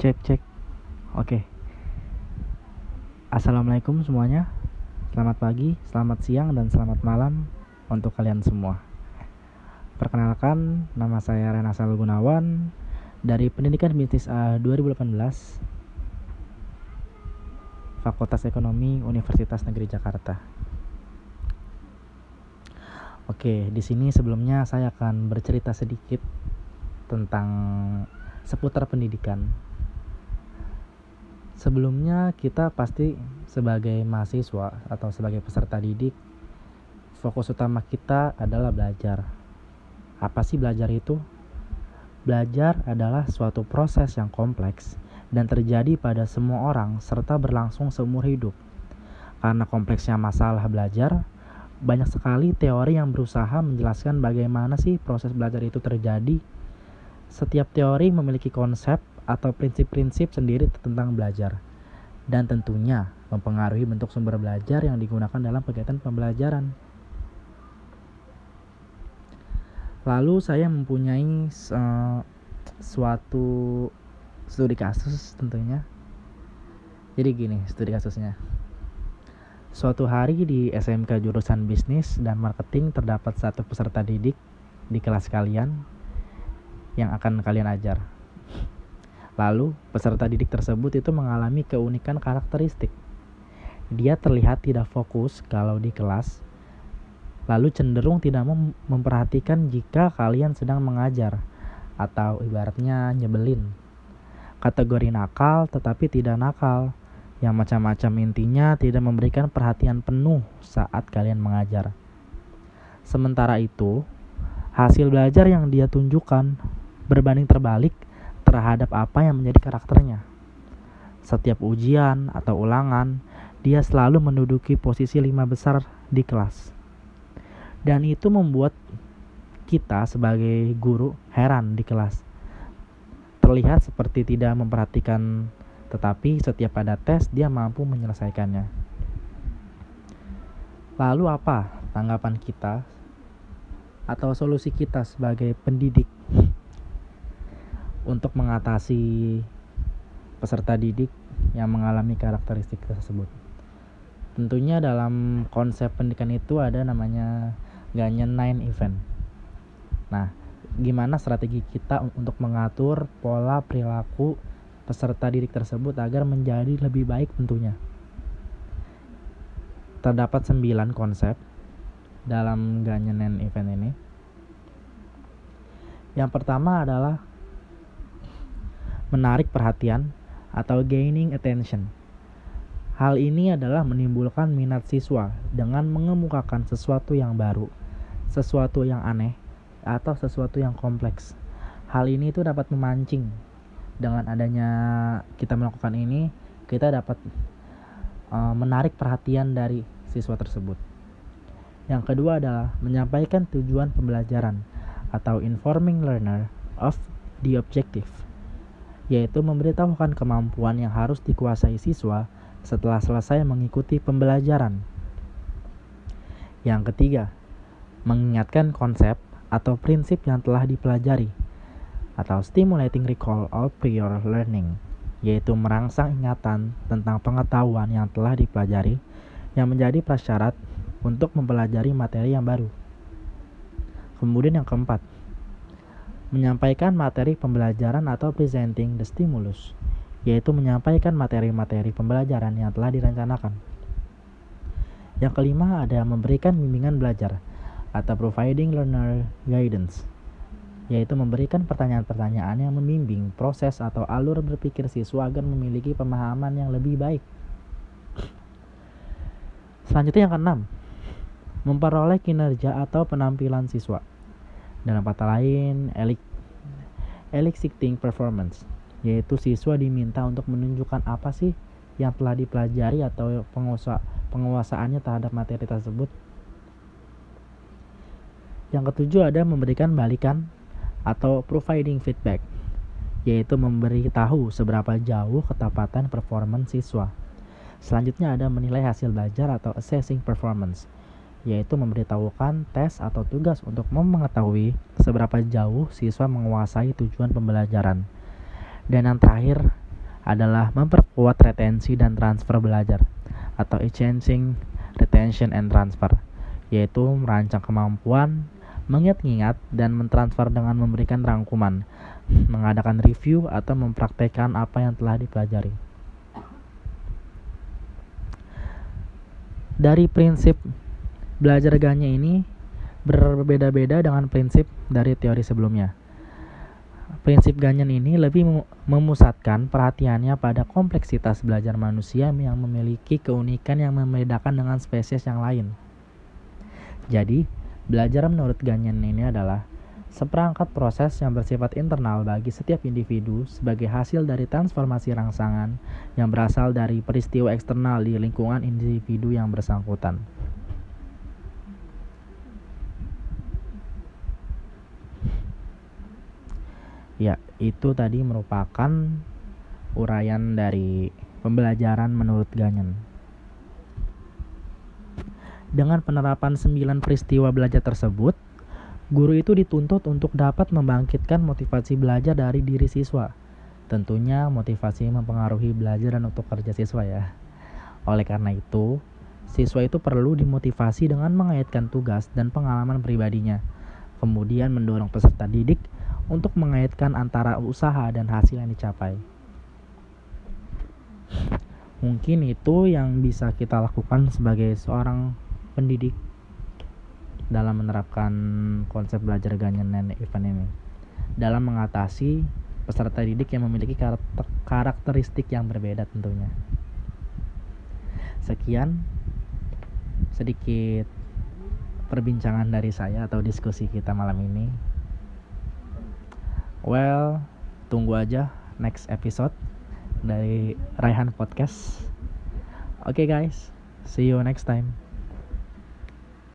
Cek cek. Oke. Assalamualaikum semuanya. Selamat pagi, selamat siang, dan selamat malam untuk kalian semua. Perkenalkan, nama saya Renasal Gunawan dari Pendidikan Bisnis A 2018 Fakultas Ekonomi Universitas Negeri Jakarta. Oke, di sini sebelumnya saya akan bercerita sedikit tentang seputar pendidikan Sebelumnya kita pasti sebagai mahasiswa atau sebagai peserta didik fokus utama kita adalah belajar. Apa sih belajar itu? Belajar adalah suatu proses yang kompleks dan terjadi pada semua orang serta berlangsung seumur hidup. Karena kompleksnya masalah belajar, banyak sekali teori yang berusaha menjelaskan bagaimana sih proses belajar itu terjadi. Setiap teori memiliki konsep atau prinsip-prinsip sendiri tentang belajar dan tentunya mempengaruhi bentuk sumber belajar yang digunakan dalam kegiatan pembelajaran. Lalu saya mempunyai uh, suatu studi kasus tentunya. Jadi gini studi kasusnya. Suatu hari di SMK jurusan bisnis dan marketing terdapat satu peserta didik di kelas kalian yang akan kalian ajar. Lalu, peserta didik tersebut itu mengalami keunikan karakteristik. Dia terlihat tidak fokus kalau di kelas, lalu cenderung tidak mem memperhatikan jika kalian sedang mengajar, atau ibaratnya nyebelin. Kategori nakal tetapi tidak nakal, yang macam-macam intinya tidak memberikan perhatian penuh saat kalian mengajar. Sementara itu, hasil belajar yang dia tunjukkan berbanding terbalik terhadap apa yang menjadi karakternya. Setiap ujian atau ulangan, dia selalu menduduki posisi lima besar di kelas. Dan itu membuat kita sebagai guru heran di kelas. Terlihat seperti tidak memperhatikan, tetapi setiap ada tes dia mampu menyelesaikannya. Lalu apa tanggapan kita atau solusi kita sebagai pendidik untuk mengatasi peserta didik yang mengalami karakteristik tersebut. Tentunya dalam konsep pendidikan itu ada namanya Ganyan Nine Event. Nah, gimana strategi kita untuk mengatur pola perilaku peserta didik tersebut agar menjadi lebih baik tentunya. Terdapat 9 konsep dalam Ganyan Nine Event ini. Yang pertama adalah menarik perhatian atau gaining attention. Hal ini adalah menimbulkan minat siswa dengan mengemukakan sesuatu yang baru, sesuatu yang aneh, atau sesuatu yang kompleks. Hal ini itu dapat memancing. Dengan adanya kita melakukan ini, kita dapat uh, menarik perhatian dari siswa tersebut. Yang kedua adalah menyampaikan tujuan pembelajaran atau informing learner of the objective yaitu memberitahukan kemampuan yang harus dikuasai siswa setelah selesai mengikuti pembelajaran. Yang ketiga, mengingatkan konsep atau prinsip yang telah dipelajari atau stimulating recall of prior learning, yaitu merangsang ingatan tentang pengetahuan yang telah dipelajari yang menjadi prasyarat untuk mempelajari materi yang baru. Kemudian yang keempat, menyampaikan materi pembelajaran atau presenting the stimulus, yaitu menyampaikan materi-materi pembelajaran yang telah direncanakan. Yang kelima ada memberikan bimbingan belajar atau providing learner guidance, yaitu memberikan pertanyaan-pertanyaan yang membimbing proses atau alur berpikir siswa agar memiliki pemahaman yang lebih baik. Selanjutnya yang keenam, memperoleh kinerja atau penampilan siswa. Dalam kata lain, eliciting performance, yaitu siswa diminta untuk menunjukkan apa sih yang telah dipelajari atau penguasa, penguasaannya terhadap materi tersebut. Yang ketujuh ada memberikan balikan atau providing feedback, yaitu memberitahu seberapa jauh ketepatan performance siswa. Selanjutnya ada menilai hasil belajar atau assessing performance, yaitu memberitahukan tes atau tugas untuk mengetahui seberapa jauh siswa menguasai tujuan pembelajaran. Dan yang terakhir, adalah memperkuat retensi dan transfer belajar atau exchanging retention and transfer yaitu merancang kemampuan mengingat-ingat dan mentransfer dengan memberikan rangkuman, mengadakan review atau mempraktekkan apa yang telah dipelajari. Dari prinsip belajar ganya ini berbeda-beda dengan prinsip dari teori sebelumnya. Prinsip Ganyan ini lebih memusatkan perhatiannya pada kompleksitas belajar manusia yang memiliki keunikan yang membedakan dengan spesies yang lain. Jadi, belajar menurut Ganyan ini adalah seperangkat proses yang bersifat internal bagi setiap individu sebagai hasil dari transformasi rangsangan yang berasal dari peristiwa eksternal di lingkungan individu yang bersangkutan. Ya, itu tadi merupakan uraian dari pembelajaran menurut Ganyan. Dengan penerapan 9 peristiwa belajar tersebut, guru itu dituntut untuk dapat membangkitkan motivasi belajar dari diri siswa. Tentunya motivasi mempengaruhi belajar dan untuk kerja siswa ya. Oleh karena itu, siswa itu perlu dimotivasi dengan mengaitkan tugas dan pengalaman pribadinya. Kemudian mendorong peserta didik untuk mengaitkan antara usaha dan hasil yang dicapai. Mungkin itu yang bisa kita lakukan sebagai seorang pendidik dalam menerapkan konsep belajar ganyan dan event ini dalam mengatasi peserta didik yang memiliki karakteristik yang berbeda tentunya. Sekian sedikit perbincangan dari saya atau diskusi kita malam ini. Well, tunggu aja next episode dari Raihan Podcast. Oke okay guys, see you next time.